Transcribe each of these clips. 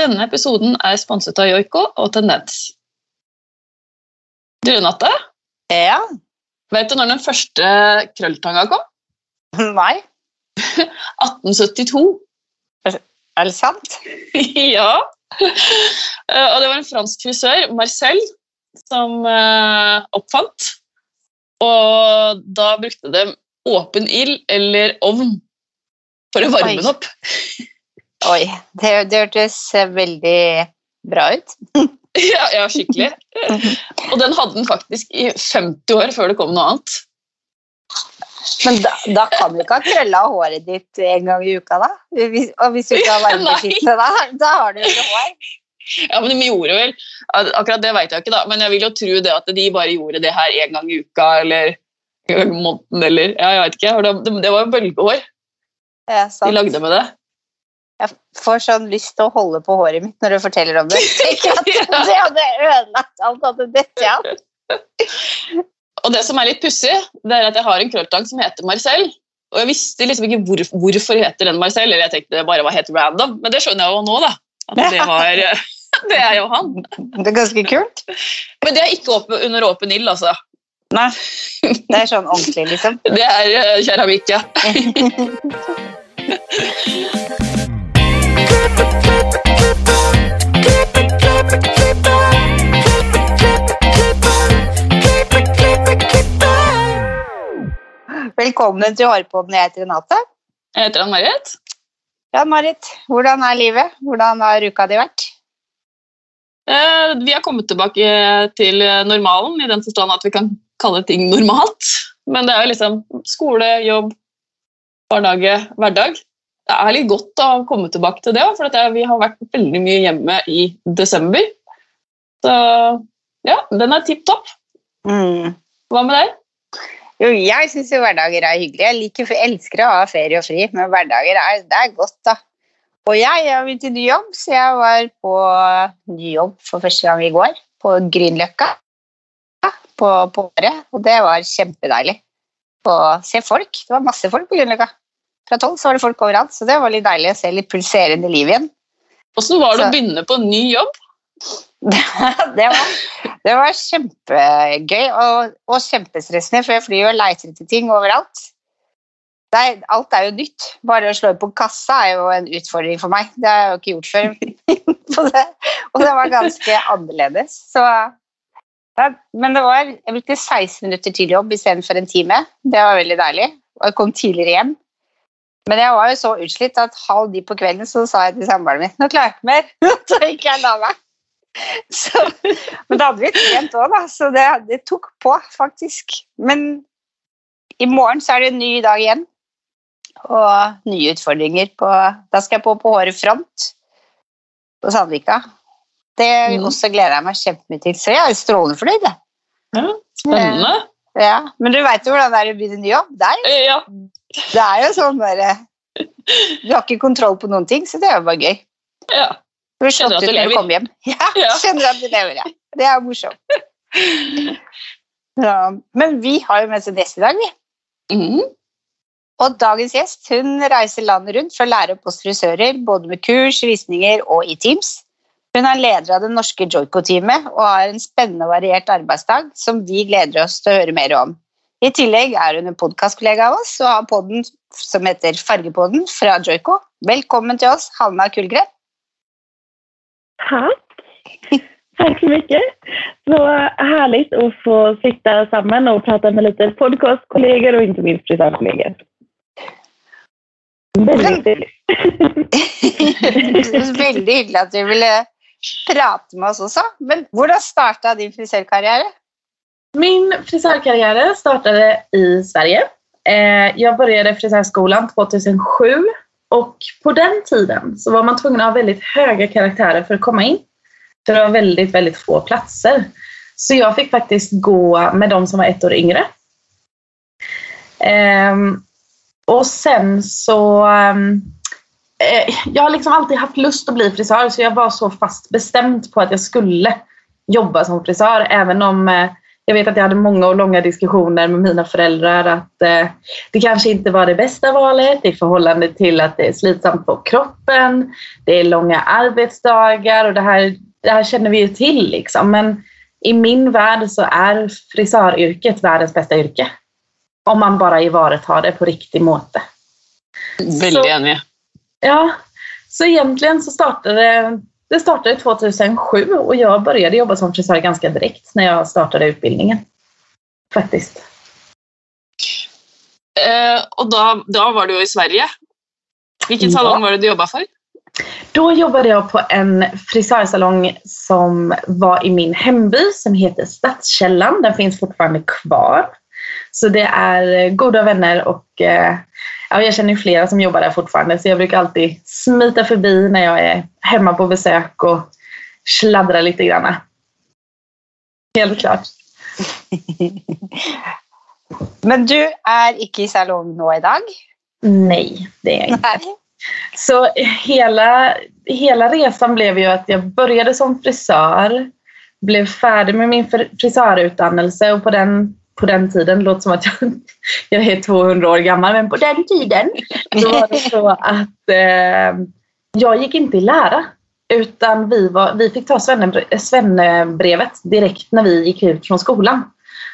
Denne episoden er sponset av Joiko og Tendens. Du, Renate, Ja. vet du når den første krølltanga kom? Nei, 1872. er det sant? ja. Eh, Og det var en fransk frisør, Marcel, som eh, oppfant. Og da brukte de åpen ild eller ovn for å varme den opp. Oi, det, det hørtes veldig bra ut. Ja, ja, skikkelig. Og den hadde den faktisk i 50 år før det kom noe annet. Men da, da kan du ikke ha krølla håret ditt en gang i uka, da? Hvis, og hvis du ikke har varmebeskyttelse, da, da har du ikke hår. Ja, men de gjorde vel Akkurat det vet jeg ikke, da, men jeg vil jo tro det at de bare gjorde det her en gang i uka eller en gang i måneden eller ja, jeg vet ikke. for Det, det var jo bølgehår Ja, de lagde med det. Jeg får sånn lyst til å holde på håret mitt når du forteller om det. Tenk at det hadde ødelagt alt hadde dette av. Og det som er litt pussig, det er at jeg har en krølltang som heter Marcel. Og jeg visste liksom ikke hvor, hvorfor heter den Marcel, eller jeg tenkte det bare var helt random. Men det skjønner jeg jo nå, da. At det, var, det er jo han. Det er ganske kult. Men det er ikke åp under åpen ild, altså. Nei, det er sånn ordentlig, liksom. Det er eh, keramikk, ja. Velkommen til Hårpodden. Jeg heter Renate. Jeg heter Ann-Marit. Ja, Marit, hvordan er livet? Hvordan har uka di vært? Eh, Vi har kommet tilbake til normalen, i den forstand at vi kan kalle ting normalt. Men det er jo liksom skole, jobb, barnehage, hverdag. Det er litt godt å komme tilbake til det, for vi har vært veldig mye hjemme i desember. Så ja, den er tipp topp. Mm. Hva med deg? Jo, jeg syns hverdager er hyggelig. Jeg liker, elsker å ha ferie og fri, men hverdager er, det er godt, da. Og jeg har begynt i ny jobb, så jeg var på ny jobb for første gang i går. På Grünerløkka på, på året, og det var kjempedeilig. Å se folk. Det var masse folk på Grünerløkka. Fra tolv så var det folk overalt, så det var litt deilig å se litt pulserende liv igjen. Hvordan var det å Så- begynne på en ny jobb? det, var, det var kjempegøy og, og kjempestressende, for jeg flyr og leter etter ting overalt. Det er, alt er jo nytt. Bare å slå på kassa er jo en utfordring for meg. Det har jeg jo ikke gjort før. På det. Og det var ganske annerledes. Så, ja, men det var, jeg brukte 16 minutter til jobb istedenfor en time. Det var veldig deilig. Og jeg kom tidligere hjem. Men jeg var jo så utslitt at halv ni på kvelden så sa jeg til samboeren min nå klarer jeg ikke mer. Så gikk jeg og la meg. Så, men da hadde vi trent òg, da, så det, det tok på, faktisk. Men i morgen så er det en ny dag igjen, og nye utfordringer. På, da skal jeg på på Håret Front på Sandvika. Det Mhm. også gleder jeg meg kjempemye til, så jeg er strålende fornøyd. jeg. Ja, spennende. Ja, men du veit jo hvordan det er å begynne ny jobb? Er, jo- Eh, Ja, det er jo sånn bare Du har ikke kontroll på noen ting, så det er jo bare gøy. ja. Du blir slått ut når du kommer hjem. Ja, Ja. kjenner at du lever, ja. Det er morsomt. Ja, men vi har jo med oss en gjest i dag, vi. Mhm. Og dagens gjest hun reiser landet rundt for å lære opp oss frisører, både med kurs, visninger og i Teams. Hun er leder av det norske Joico-teamet og har en spennende og variert arbeidsdag som vi gleder oss til å høre mer om. I tillegg er hun en podkastkollega av oss og har podden som heter Fargepodden fra Joico. Velkommen til oss, Hanna Kullgren. Tack! Tack så mycket. Så härligt att få sitta samman och prata med lite podcastkollegor och inte minst frisörkollegor. Väldigt trevligt. Veldig hyggelig at du ville prate med oss også. Men hvordan starta din frisørkarriere? Min frisörkarriär startade i Sverige. Eh, jag började frisörskolan 2007 och på den tiden så var man tvungen att ha väldigt höga karaktärer för att komma in. För det var väldigt, väldigt få platser. Så jag fick faktiskt gå med de som var ett år yngre. Ehm, och sen så... Ehm, eh, jag har liksom alltid haft lust att bli frisör så jag var så fast bestämd på att jag skulle jobba som frisör även om eh, jag vet att jag hade många och långa diskussioner med mina föräldrar att eh, det kanske inte var det bästa valet i förhållande till att det är slitsamt på kroppen, det är långa arbetsdagar och det här, det här känner vi ju till liksom. Men i min värld så är frisöryrket världens bästa yrke. Om man bara i varet har det på riktig måte. Väldigt enig. Ja, så egentligen så startade det startade 2007 och jag började jobba som frisör ganska direkt när jag startade utbildningen. Faktiskt. Eh, och då, då var du i Sverige. Vilken Ja. salong var det du jobbade för? Då jobbade jag på en frisörsalong som var i min hemby som heter Stadskällan. Den finns fortfarande kvar. Så det är goda vänner och eh, ja, jag känner flera som jobbar där fortfarande så jag brukar alltid smita förbi när jag är hemma på besök och sladdra lite grann. Helt klart. Men du er ikke i salong nå i dag? Nej, det är jag inte. Nei. Så hela, hela resan blev ju att jag började som frisör, blev färdig med min fr- frisörutdannelse och på den, på den tiden, det låter som att jag, jag är 200 år gammal, men på den tiden så var det så att eh, jag gick inte i lära utan vi, var, vi fick ta svennebrevet direkt när vi gick ut från skolan.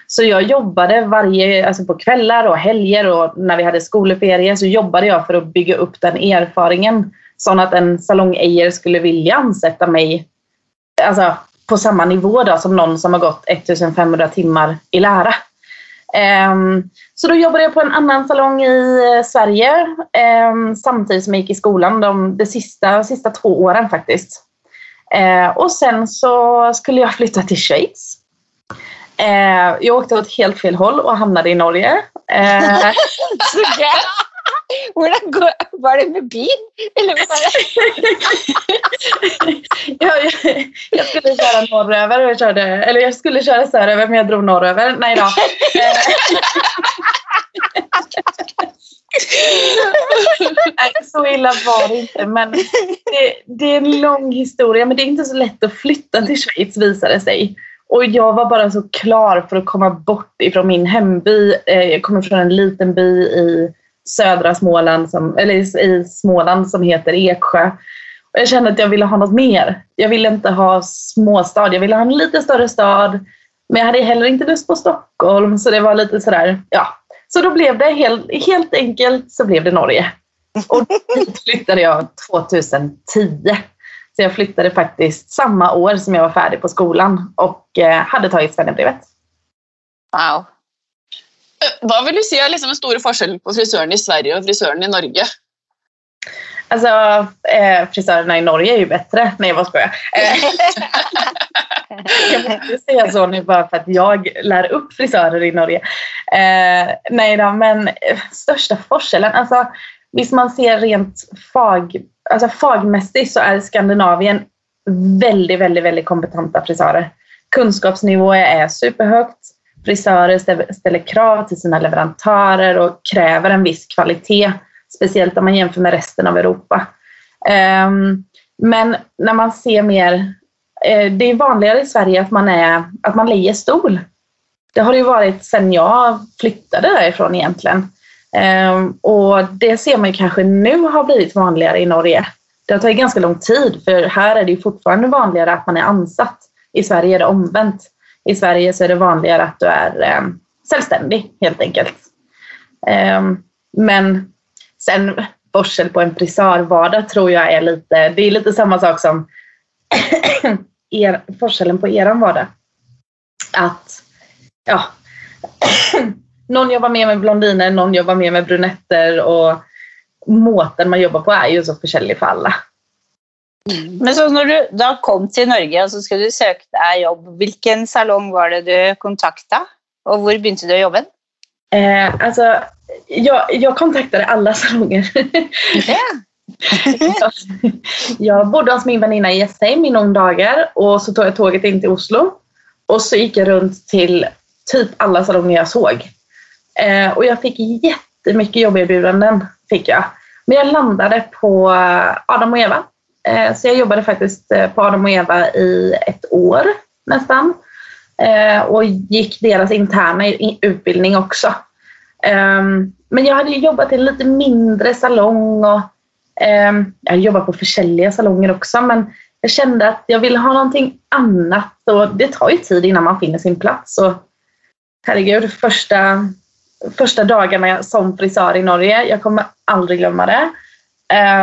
Så jag jobbade varje, alltså på kvällar och helger och när vi hade skolferier så jobbade jag för att bygga upp den erfaringen. Så att en salongejer skulle vilja ansätta mig alltså, på samma nivå då, som någon som har gått 1500 timmar i lära. Ehm, så då jobbade jag på en annan salong i eh, Sverige ehm, samtidigt som jag gick i skolan de, de sista, sista två åren faktiskt. Ehm, och sen så skulle jag flytta till Schweiz. Jag åkte åt helt fel håll och hamnade i Norge. Så hvordan går, var det med bil? Eller var det? jag, jag, jag skulle köra norröver och jag körde, eller jag skulle köra söderöver men jag drog norröver. Nej då. Eh. Nej, så illa var det inte. Men det, det är en lång historia. Men det är inte så lätt att flytta till Schweiz visade det sig. Och jag var bara så klar för att komma bort ifrån min hemby. Eh, jag kommer från en liten by i södra Småland, som, eller i- Småland som heter Eksjö. Och jag kände att jag ville ha något mer. Jag ville inte ha småstad, jag ville ha en lite större stad. Men jag hade heller inte lust på Stockholm, så det var lite sådär, ja. Så då blev det helt, helt enkelt så blev det Norge. Och dit flyttade jag 2010. Så jag flyttade faktiskt samma år som jag var färdig på skolan och eh, hade tagit svennebrevet. Wow. Vad Hva vil du si er liksom den store forskjellen på frisøren i Sverige og frisøren i Norge? Alltså, eh, frisörerna i Norge är ju bättre. Nej, vad skojar. Eh, jag måste säga så nu bara för att jag lär upp frisörer i Norge. Eh, nej då, men eh, största forskellen, alltså visst man ser rent fag, alltså fagmässigt så är Skandinavien väldigt, väldigt, väldigt kompetenta frisörer. Kunskapsnivån är superhögt. Frisörer ställer- krav till sina leverantörer och kräver en viss kvalitet. Speciellt om man jämför med resten av Europa. Ehm, men när man ser mer, eh, det är vanligare i Sverige att man, är, att man lejer stol. Det har det ju varit sedan jag flyttade därifrån egentligen. Ehm, och det ser man ju kanske nu har blivit vanligare i Norge. Det har tagit ganska lång tid för här är det ju fortfarande vanligare att man är ansatt. I Sverige är det omvänt. I Sverige så är det vanligare att du är eh, självständig helt enkelt. Eh, men sen borstel på en frisörvardag tror jag är lite, det är lite samma sak som er, forskellen på eran vardag. Att, ja, någon jobbar mer med blondiner, någon jobbar mer med brunetter och måten man jobbar på är ju så försäljlig för alla. Men så når du da kom til Norge og så skulle du deg jobb, hvilken salong var det du kontakta? Og hvor begynte du å jobbe? Eh, alltså, jag, jag kontaktade alla salonger. Ja. jag bodde hos min väninna i Gästheim i några dagar och så tog jag tåget in till Oslo. Och så gick jag runt till typ alla salonger jag såg. Eh, och jag fick jättemycket jobberbjudanden. Fick jag. Men jag landade på eh, Adam och Eva. Eh, så jag jobbade faktiskt eh, på Adam och Eva i ett år nästan. eh, och gick deras interna utbildning också. Ehm, men jag hade jobbat i en lite mindre salong och um, jag jobbat på försäljiga salonger också men jag kände att jag ville ha någonting annat och det tar ju tid innan man finner sin plats. Och, herregud, första, första dagarna som frisör i Norge, jag kommer aldrig glömma det.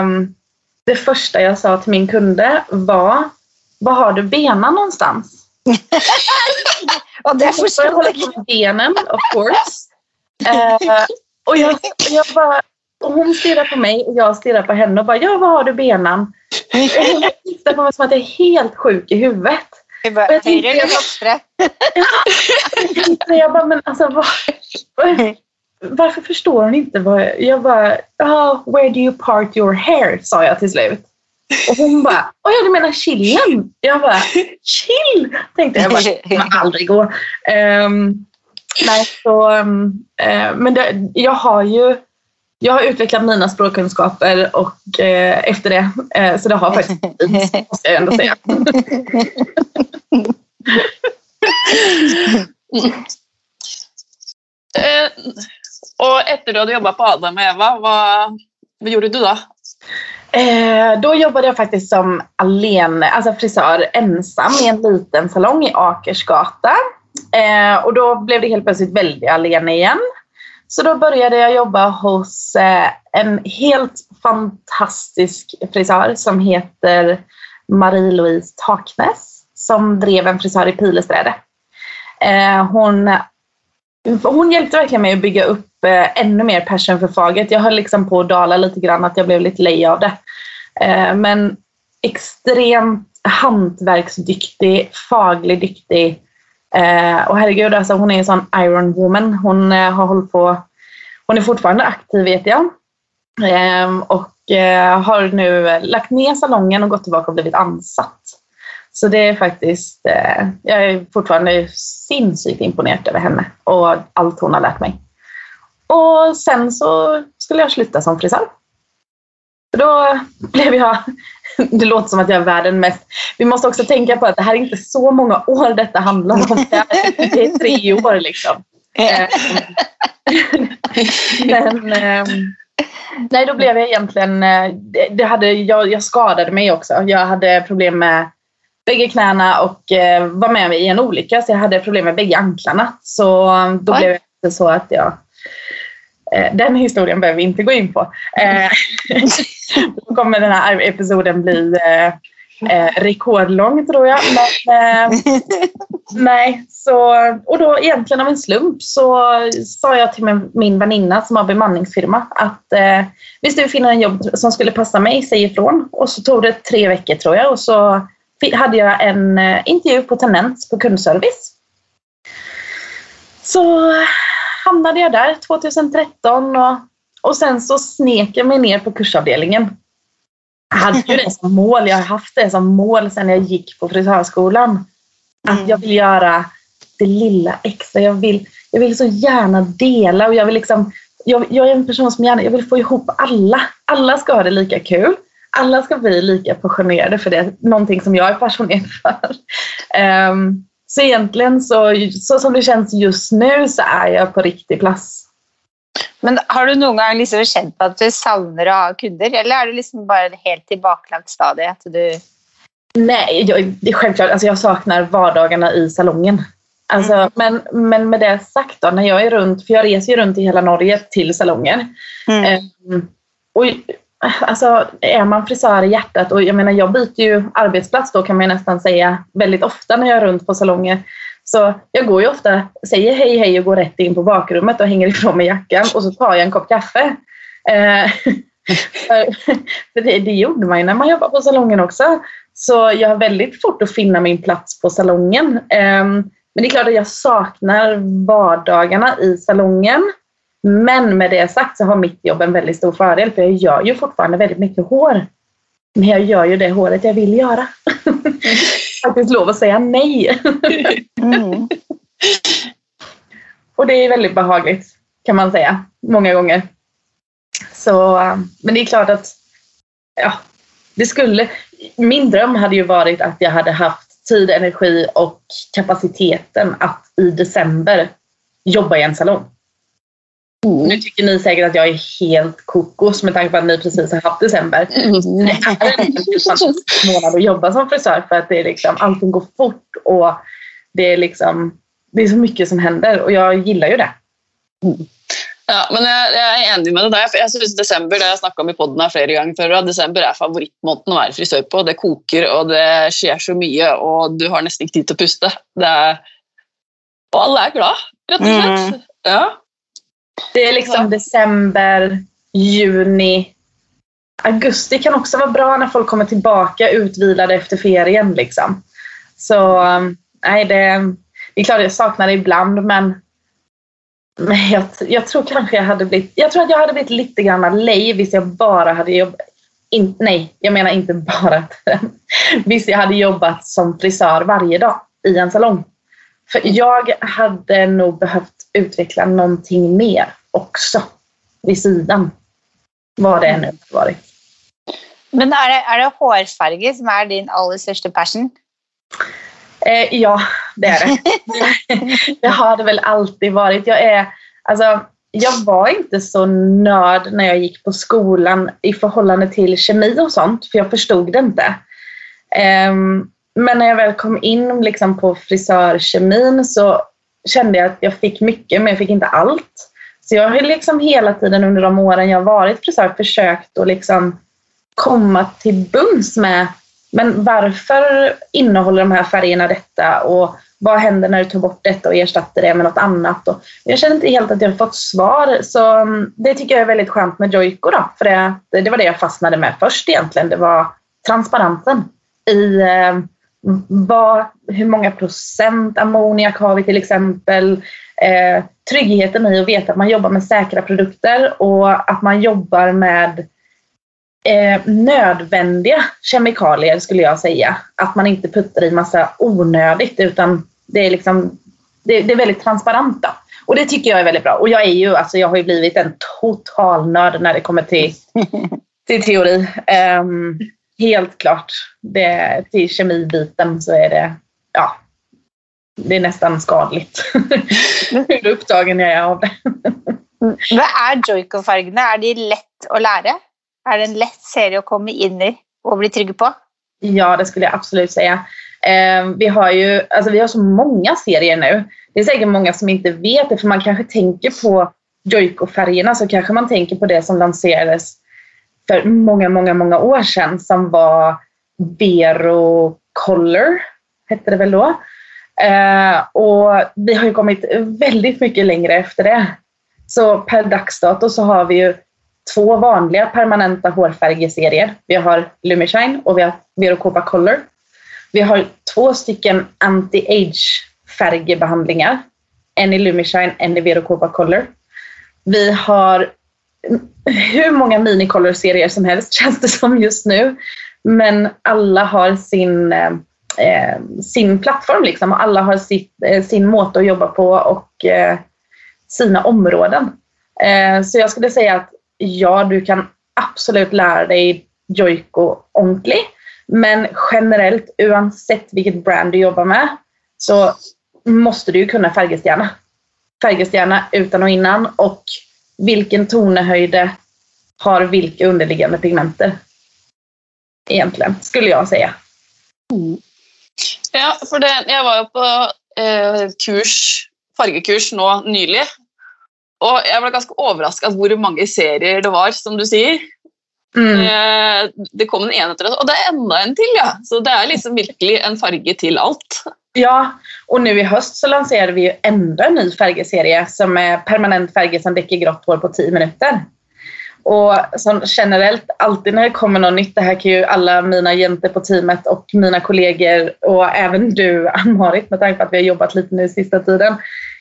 Um, det första jag sa till min kunde var Var har du benen någonstans? och det förstår jag. Benen, of course. Uh, och jag, jag bara, och hon stirrar på mig och jag stirrar på henne och bara, ja, var har du benen? Hon tittar på mig som att jag är helt sjuk i huvudet. Jag bara, jag tänkte, jag, bara, jag bara, men alltså var, varför förstår hon inte? Vad, jag bara, oh, where do you part your hair? sa jag till slut. Och hon bara, oh, ja du menar chillen? Jag bara, chill! Tänkte jag bara, det kommer aldrig gå. Um, nej, så, um, uh, men det, jag har ju jag har utvecklat mina språkkunskaper och eh, efter det, eh, så det har faktiskt blivit, måste jag ändå säga. och efter du hade jobbat på Adam och Eva, vad, vad gjorde du då? Eh, då jobbade jag faktiskt som alene, alltså frisör ensam i en liten salong i Akersgata. Eh, och då blev det helt plötsligt väldigt alene igen. Så då började jag jobba hos eh, en helt fantastisk frisör som heter Marie-Louise Taknäs som drev en frisör i Pilesträde. Eh, hon, hon hjälpte verkligen mig att bygga upp eh, ännu mer passion för faget. Jag höll liksom på att dala lite grann, att jag blev lite lej av det. Eh, men extremt hantverksdyktig, faglig duktig Eh, och herregud, alltså hon är en sån Iron Woman. Hon eh, har hållit på, hon är fortfarande aktiv vet jag. Eh, och har nu lagt ner salongen och gått tillbaka och blivit ansatt. Så det är faktiskt, eh, jag är fortfarande sinnessjukt imponerad över henne och allt hon har lärt mig. Och sen så skulle jag sluta som frisör. Då blev jag det låter som att jag är världen mest... Vi måste också tänka på att det här är inte så många år detta handlar om. Det är typ tre år liksom. Eh, men, ehm, nej, då blev jag egentligen... Eh, det hade, jag, jag skadade mig också. Jag hade problem med bägge knäna och eh, var med i en olycka så jag hade problem med bägge anklarna. Så då Oj. blev det så att jag Eh, den historien behöver vi inte gå in på. Eh, då kommer den här episoden bli eh, rekordlång tror jag. Men, nej, så, och då egentligen av en slump så sa jag till min, min väninna som har bemanningsfirma att eh, visst du finner en jobb som skulle passa mig, säg ifrån. Och så tog det tre veckor tror jag och så hade jag en intervju på Tenent på kundservice. Så hamnade jag där 2013 och, och sen så snek jag mig ner på kursavdelningen. Jag hade ju det som mål, jag har haft det som mål sedan jag gick på frisörskolan. Att mm. jag vill göra det lilla extra. Jag vill, jag vill så gärna dela och jag vill liksom jag, jag, är en person som gärna jag vill få ihop alla. Alla ska ha det lika kul. Alla ska bli lika passionerade för det. Någonting som jag är passionerad för. Um, så egentligen så, så som det känns just nu så är jag på riktig plats. Men har du någon gång liksom känt att du saknar att ha kunder eller är det liksom bara ett helt tillbakalagt stadie? Att du... Nej, jag, det är självklart. Alltså jag saknar vardagarna i salongen. Alltså, mm. men, men med det sagt då, när jag är runt, för jag reser ju runt i hela Norge till salonger. Mm. Um, och alltså, är man frisör i hjärtat och jag menar jag byter ju arbetsplats då kan man nästan säga väldigt ofta när jag är runt på salonger. Så jag går ju ofta, säger hej hej och går rätt in på bakrummet och hänger ifrån mig jackan och så tar jag en kopp kaffe. Eh, för det, det gjorde man ju när man jobbade på salongen också. Så jag har väldigt fort att finna min plats på salongen. Eh, men det är klart att jag saknar vardagarna i salongen. Men med det sagt så har mitt jobb en väldigt stor fördel för jag gör ju fortfarande väldigt mycket hår. Men jag gör ju det håret jag vill göra. Faktiskt lov att säga nej. Mm. Och det är väldigt behagligt kan man säga, många gånger. Så, men det är klart att ja, det skulle, min dröm hade ju varit att jag hade haft tid, energi och kapaciteten att i december jobba i en salong. Mm. Nu tycker ni säkert att jag är helt kokos med tanke på att ni precis har haft december. Mm. Det är en fantastisk månad att jobba som frisör för att det är liksom, allting går fort och det är, liksom, det är så mycket som händer och jag gillar ju det. Ja, men jeg, jeg er enig med deg. der. for Jeg synes Desember det har jeg snakket om i podden her flere ganger før, og desember er favorittmåneden å være frisør på. Det koker, og det skjer så mye, og du har nesten ikke tid å puste. Det er, og alle er glad, rett og slett. Ja. Det är liksom december, juni, augusti kan också vara bra när folk kommer tillbaka utvilade efter ferien. Liksom. Så um, nej, det, det är klart jag saknar det ibland men, men jag, jag tror kanske jag hade blivit, jag tror att jag hade blivit lite grann lej hvis jag bara hade jobbat in, nej, jag menar inte bara Visst, jag hade jobbat som frisör varje dag i en salong. För jag hade nog behövt utveckla någonting mer också vid sidan. Vad det än hade varit. Men er det, er det hårfarge som er din aller største passion? Eh, ja, det är det. det har det väl alltid varit. Jag, är, alltså, jag var inte så nörd när jag gick på skolan i förhållande till kemi och sånt, för jag förstod det inte. Ehm, men när jag väl kom in liksom, på frisörkemin så kände jag att jag fick mycket, men jag fick inte allt. Så jag har liksom hela tiden under de åren jag varit frisör försökt att liksom komma till bums med men varför innehåller de här färgerna detta och vad händer när du tar bort detta och ersätter det med något annat? Och jag känner inte helt att jag har fått svar så mm, det tycker jag är väldigt skönt med Joico då för det, det var det jag fastnade med först egentligen. Det var transparensen i eh, vad, hur många procent ammoniak har vi till exempel? Eh, tryggheten i att veta att man jobbar med säkra produkter och att man jobbar med eh, nödvändiga kemikalier skulle jag säga. Att man inte puttar i massa onödigt utan det är, liksom, det, det är väldigt transparent. Då. Och det tycker jag är väldigt bra. Och jag är ju, alltså jag har ju blivit en total nörd när det kommer till, till teori. Um, helt klart. Det, till kemibiten så är det, ja, det är nästan skadligt. Hur upptagen jag är av det. Hva er Joico-fargene? Er de lett å lære? Er det en lett serie å komme inn i og bli trygg på? Ja, det skulle jag absolut säga. Eh, vi, har ju, alltså vi har så många serier nu. Det är säkert många som inte vet det, för man kanske tänker på Joico-färgerna så kanske man tänker på det som lanserades för många, många, många år sedan som var Vero Color, hette det väl då. Eh, och vi har ju kommit väldigt mycket längre efter det. Så per dags dato så har vi ju två vanliga permanenta hårfärgeserier. Vi har Lumishine och vi har Vero Copa Color. Vi har två stycken anti-age färgbehandlingar. En i Lumishine, en i Vero Copa Color. Vi har hur många minicolor-serier som helst känns det som just nu. Men alla har sin, eh, sin plattform liksom och alla har sitt, eh, sin måte att jobba på och eh, sina områden. Eh, så jag skulle säga att ja, du kan absolut lära dig Joico Onkli. Men generellt, oavsett vilket brand du jobbar med, så måste du kunna färgestjärna. Färgestjärna utan och innan och vilken tonehöjde har vilka underliggande pigmenter. Egentligen, skulle jag säga. Mm. Ja, for det, jeg var jo på eh, kurs, fargekurs nå nylig. Og jeg ble ganske overraska hvor mange serier det var, som du sier. Mm. Eh, det kom en etter det, og det er enda en til, ja. Så det er liksom virkelig en farge till allt. Ja, och nu i höst så lanserar vi ju ändå en ny färgserie som är permanent färger som däcker grått hår på 10 minuter. Och som generellt, alltid när det kommer något nytt, det här kan ju alla mina jenter på teamet och mina kollegor och även du Ann-Marit med tanke på att vi har jobbat lite nu sista tiden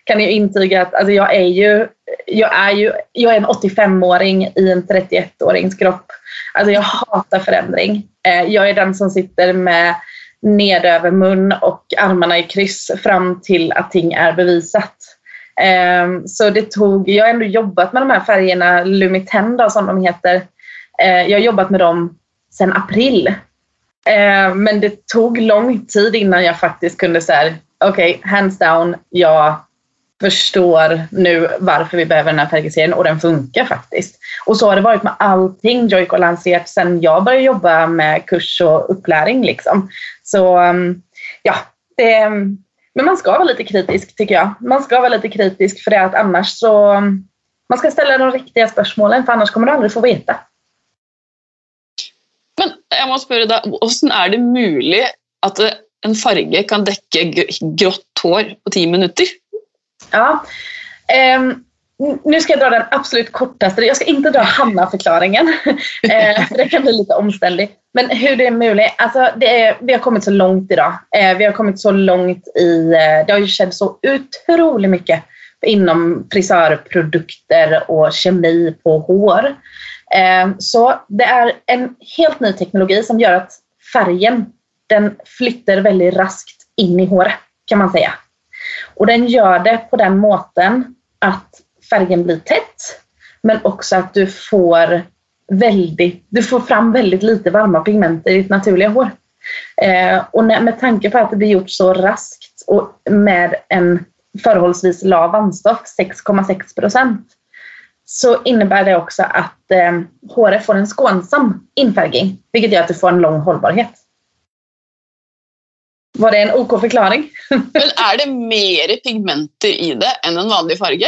kan ju intyga att alltså jag är ju, jag är ju jag är en 85-åring i en 31-årings kropp. Alltså jag hatar förändring. Eh, jag är den som sitter med nedöver mun och armarna i kryss fram till att ting är bevisat. Ehm, så det tog, jag har ändå jobbat med de här färgerna, Lumitenda som de heter. Ehm, jag har jobbat med dem sedan april. Ehm, men det tog lång tid innan jag faktiskt kunde säga okej, okay, hands down, jag förstår nu varför vi behöver den här färgserien och den funkar faktiskt. Och så har det varit med allting Joico lanserat sedan jag började jobba med kurs och upplärning. Liksom. Så um, ja, det, men man ska vara lite kritisk tycker jag. Man ska vara lite kritisk för det att annars så man ska ställa de riktiga spörsmålen för annars kommer du aldrig få veta. Men jag måste fråga dig, hur är det möjligt att en färg kan täcka grått hår på tio minuter? Ja. Um, nu ska jag dra den absolut kortaste. Jag ska inte dra Hanna-förklaringen. Eh, för det kan bli lite omständigt. Men hur det är möjligt. Alltså det är, vi har kommit så långt idag. Eh, vi har kommit så långt i... Eh, det har ju skett så otroligt mycket inom frisörprodukter och kemi på hår. Så det är en helt ny teknologi som gör att färgen den flyttar väldigt raskt in i håret kan man säga. Och den gör det på den måten att färgen blir tätt men också att du får, väldigt, du får fram väldigt lite varma pigment i ditt naturliga hår. Eh, och med tanke på att det blir gjort så raskt och med en förhållsvis lav vandstoff, 6,6 procent, så innebär det också att eh, håret får en skånsam infärgning, vilket gör att du får en lång hållbarhet. Var det en OK förklaring? Men är det mer pigmenter i det än en vanlig färg?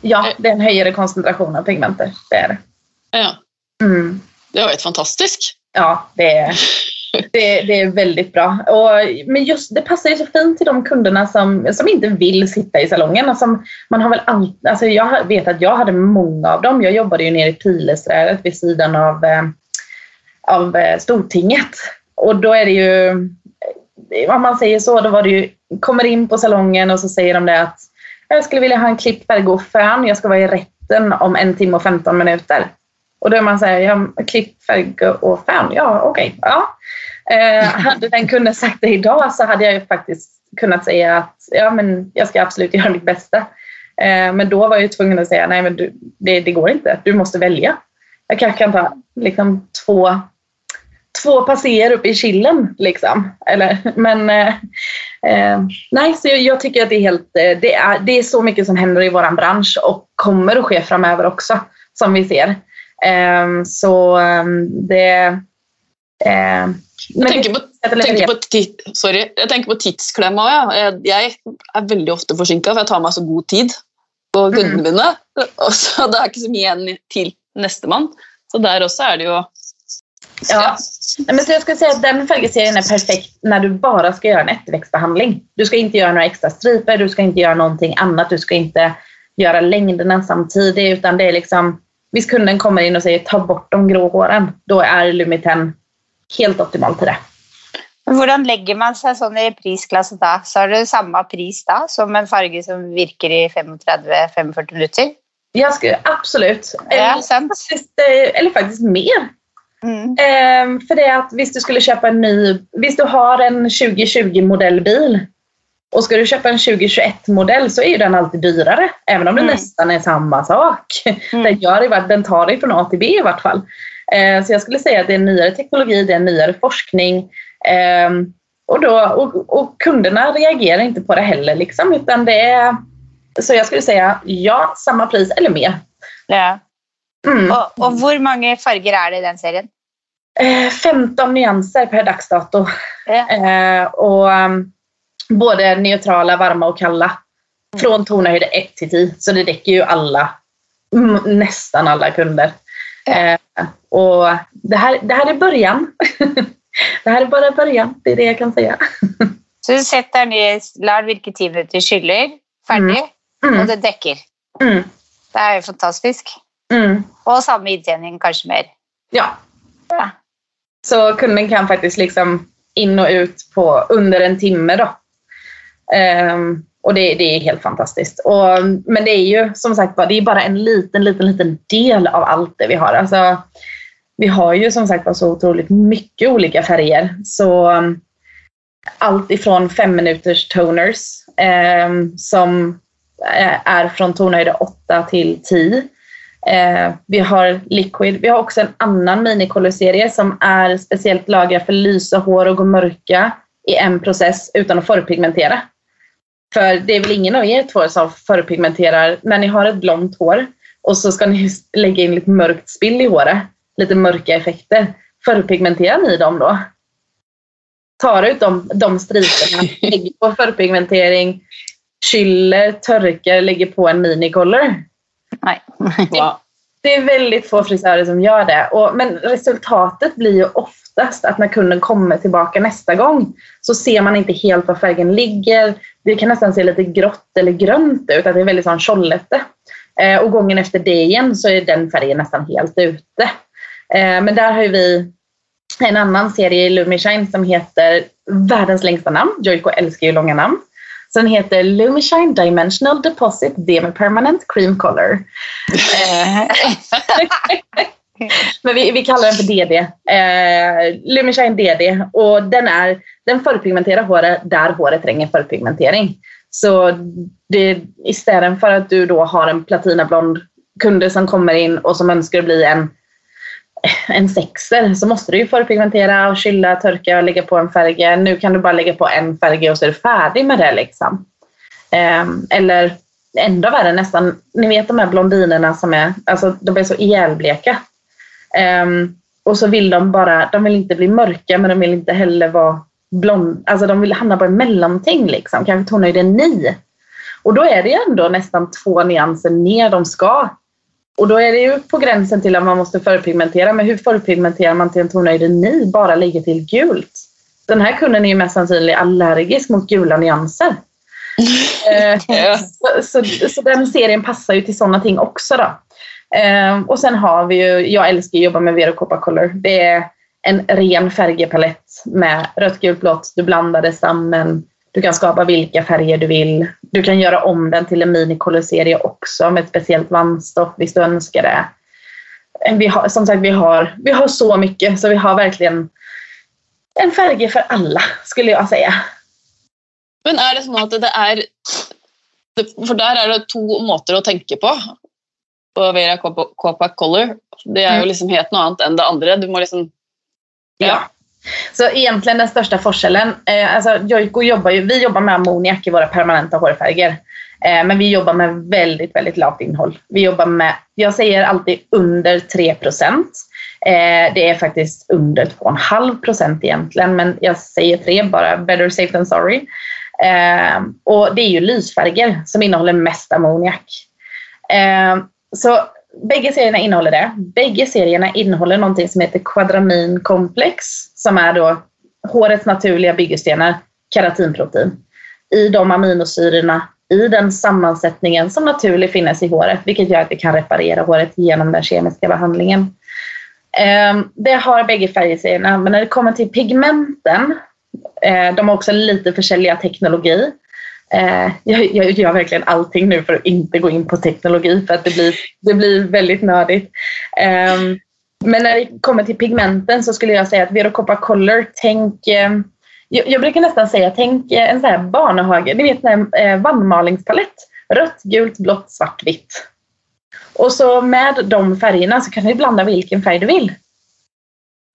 Ja, det är en högre koncentration av pigmenter. Det är det. Ja. Mm. Det var helt fantastiskt. Ja, det är, det, det är väldigt bra. Och, men just det passar ju så fint till de kunderna som, som inte vill sitta i salongen. Och som, man har väl all, alltså jag vet att jag hade många av dem. Jag jobbade ju nere i Pilesträdet vid sidan av, eh, av eh, Stortinget. Och då är det ju, om man säger så, då var det ju, kommer in på salongen och så säger de det att jag skulle vilja ha en klippt färg och jag ska vara i rätten om en timme och 15 minuter. Och då är man såhär, ja, klippt färg och fön, ja okej. Okay, ja. Eh, hade den kunden sagt det idag så hade jag ju faktiskt kunnat säga att ja, men jag ska absolut göra mitt bästa. Eh, men då var jag tvungen att säga nej men du, det, det, går inte, du måste välja. Jag kanske kan ta liksom, två, två passéer upp i killen. Liksom. Eller, men eh, eh, nej, så jag, jag, tycker att det är, helt, eh, det, är, det är så mycket som händer i vår bransch och kommer att ske framöver också som vi ser. Eh, så ehm, det jeg tenker, på, tenker på tid, sorry, jeg tenker på tidsklemma. Ja. Jeg, jeg er veldig ofte forsinka, for jeg tar meg så god tid på kundene mine. Og så Det er ikke så mye igjen til nestemann. Så der også är det ju... Ja. Men så jag skulle säga att den färgserien är perfekt när du bara ska göra en efterväxtbehandling. Du ska inte göra några extra striper, du ska inte göra någonting annat, du ska inte göra längderna samtidigt utan det är liksom Visst kunden kommer in och säger ta bort de grå håren, då är Lumiten helt optimalt till det. Hur lägger man sig sån i prisklass då? Så är det samma pris då som en färg som virkar i 35-45 minuter? Jag skulle absolut. Ja, eller, faktiskt, eh, eller faktiskt mer. Mm. Ehm, för det är att visst du skulle köpa en ny, visst du har en 2020 modellbil och ska du köpa en 2021 modell så är den alltid dyrare. Även om det mm. nästan är samma sak. Mm. Den, gör, den tar dig från A till B i vart fall. Eh, så jag skulle säga att det är nyare teknologi, det är nyare forskning. Ehm, och, då, och, och kunderna reagerar inte på det heller. Liksom, utan det är, så jag skulle säga ja, samma pris eller mer. Ja. Mm. Och, och hur många färger är det i den serien? 15 eh, nyanser per dagsdato. Ja. Eh, och um, både neutrala, varma och kalla. Mm. Från tonhöjd 1 till 10. Så det täcker ju alla, nästan alla kunder. Eh, och det här, det här är början. det här är bara början, det är det jag kan säga. Så du sätter ner, lär virke 10 minuter, skyller, färdig mm. Mm. och det täcker. Mm. Det är fantastiskt. Mm. Och samma intjäning, kanske mer. Ja. ja. Så kunden kan faktiskt liksom in och ut på under en timme då. Um, och det, det, är helt fantastiskt. Och, men det är ju som sagt det är bara en liten, liten, liten del av allt det vi har. Alltså, vi har ju som sagt så otroligt mycket olika färger. Så um, allt ifrån fem minuters toners eh, som är från tonhöjd 8 till 10 Eh, vi har Liquid. Vi har också en annan minicolor-serie som är speciellt lagrad för lysa hår och gå mörka i en process utan att förpigmentera. För det är väl ingen av er två som förpigmenterar när ni har ett blont hår och så ska ni lägga in lite mörkt spill i håret. Lite mörka effekter. Förpigmenterar ni dem då? Tar ut de, de striperna, lägger på förpigmentering, kyller, torkar, lägger på en minicolor. Nej. Wow. Det är väldigt få frisörer som gör det. Och, men resultatet blir ju oftast att när kunden kommer tillbaka nästa gång så ser man inte helt var färgen ligger. Det kan nästan se lite grått eller grönt ut, att det är väldigt sån tjollete. Eh, och gången efter det igen så är den färgen nästan helt ute. Eh, men där har ju vi en annan serie i Lumishine som heter världens längsta namn. Joico älskar ju långa namn. Den heter Lumishine Dimensional Deposit Demi Permanent Cream Color. Men vi, vi kallar den för DD. Eh, Lumishine DD. Och den, är, den förpigmenterar håret där håret tränger förpigmentering. Så det, istället för att du då har en platinablond kunde som kommer in och som önskar bli en, en sexer så måste du ju förpigmentera och kyla, törka och lägga på en färg. Nu kan du bara lägga på en färg och så är du färdig med det. Liksom. Ehm, eller ändå värre nästan, ni vet de här blondinerna som är, alltså de är så ihjälbleka. Ehm, och så vill de bara, de vill inte bli mörka men de vill inte heller vara blond, alltså de vill hamna på en mellanting liksom, kanske tonhöjden 9. Och då är det ju ändå nästan två nyanser ner de ska. Och då är det ju på gränsen till att man måste förpigmentera, men hur förpigmenterar man till en tonhöjden 9? Bara lägger till gult. Den här kunden är ju mest sannolikt allergisk mot gula nyanser. Eh, så, så, så, den serien passar ju till sådana ting också. Då. Eh, och sen har vi ju, jag älskar att jobba med Vero Copa Color. Det är en ren färgpalett med rött, gult, blått. Du blandar det samman. Du kan skapa vilka färger du vill. Du kan göra om den till en minicolor-serie också med ett speciellt vandstoff hvis du önskar det. Vi har, som sagt, vi har, vi har så mycket så vi har verkligen en färg för alla skulle jag säga. Men är det så att det är för där är det två måter att tänka på på Vera Copa Color. Det är ju liksom helt något annat än det andra. Du måste liksom... Ja. ja. Så egentligen den största forskellen, eh, alltså Joico jobbar ju, vi jobbar med ammoniak i våra permanenta hårfärger. Eh, men vi jobbar med väldigt, väldigt lågt innehåll. Vi jobbar med, jag säger alltid under 3 procent. Eh, det är faktiskt under 2,5 procent egentligen, men jag säger 3 bara, better safe than sorry. Eh, och det är ju lysfärger som innehåller mest ammoniak. Eh, så bägge serierna innehåller det. Bägge serierna innehåller någonting som heter kvadраminkomplex som är då hårets naturliga byggstenar, keratinprotein. I de aminosyrorna, i den sammansättningen som naturligt finns i håret, vilket gör att vi kan reparera håret genom den kemiska behandlingen. Ehm, det har bägge färgserierna, men när det kommer till pigmenten, eh, de har också lite försäljliga teknologi. Eh, jag, jag gör verkligen allting nu för att inte gå in på teknologi för att det blir, det blir väldigt nördigt. Eh, men när det kommer till pigmenten så skulle jag säga att Verocopa Color, tänk eh, jag, jag, brukar nästan säga, tänk eh, en sån här barnhage, ni vet en eh, vannmalingspalett. Rött, gult, blått, svart, vitt. Och så med de färgerna så kan du blanda vilken färg du vill.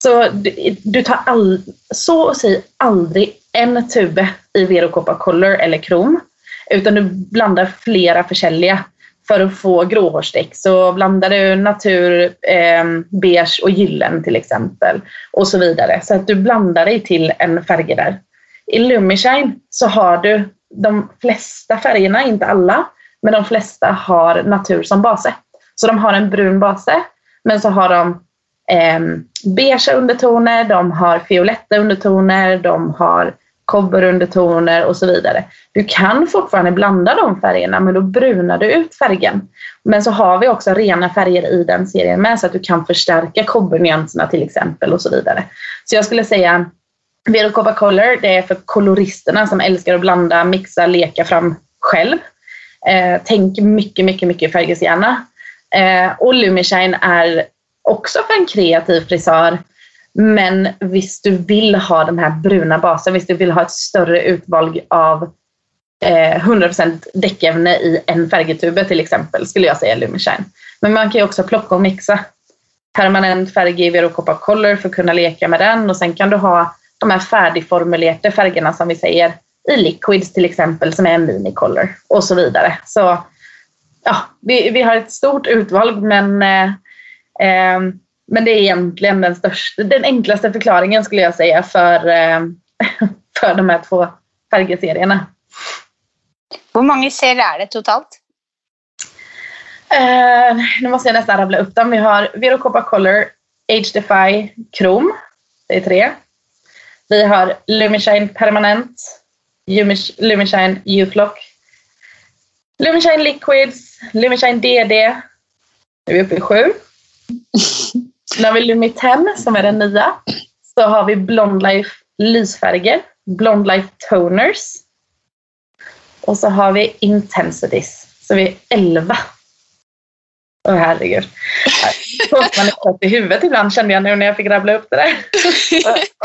Så du, du tar all, så att säga aldrig en tube i Vero Copa Color eller krom. Utan du blandar flera försäljliga för att få gråhårsdäck. Så blandar du natur, eh, beige och gyllen till exempel. Och så vidare. Så att du blandar dig till en färg där. I Lumishine så har du de flesta färgerna, inte alla, men de flesta har natur som base. Så de har en brun base, men så har de eh, beige undertoner, de har violetta undertoner, de har kobberundertoner och så vidare. Du kan fortfarande blanda de färgerna men då brunar du ut färgen. Men så har vi också rena färger i den serien med så att du kan förstärka kobbernyanserna till exempel och så vidare. Så jag skulle säga Vero Copa Color, det är för koloristerna som älskar att blanda, mixa, leka fram själv. Eh, tänk mycket, mycket, mycket färggärna. Eh, och Lumishine är också för en kreativ frisör men visst du vill ha den här bruna basen, visst du vill ha ett större utval av eh, 100% däckämne i en färgtube till exempel, skulle jag säga Lumishine. Men man kan ju också plocka och mixa permanent färg i Vero Coppa Color för att kunna leka med den och sen kan du ha de här färdigformulerade färgerna som vi säger i liquids till exempel som är en minicolor och så vidare. Så ja, vi, vi har ett stort utval men, eh, men det är egentligen den, största, den enklaste förklaringen skulle jag säga för, eh, för de här två färgserierna. Hur många serier är det totalt? Eh, nu måste jag nästan rabbla upp dem. Vi har Vero Coppa Color, Age Defy, Krom. Det är tre. Vi har Lumishine Permanent, Lumishine Youthlock, Lumishine Liquids, Lumishine DD. Nu är vi uppe i sju. Har vi Lumitem som är den nya. Så har vi Blond Life lysfärger, Blond Life Toners. Och så har vi Intensities. Så vi är elva Åh oh, herregud. Man är i huvudet ibland kände jag nu när jag fick rabbla upp det där.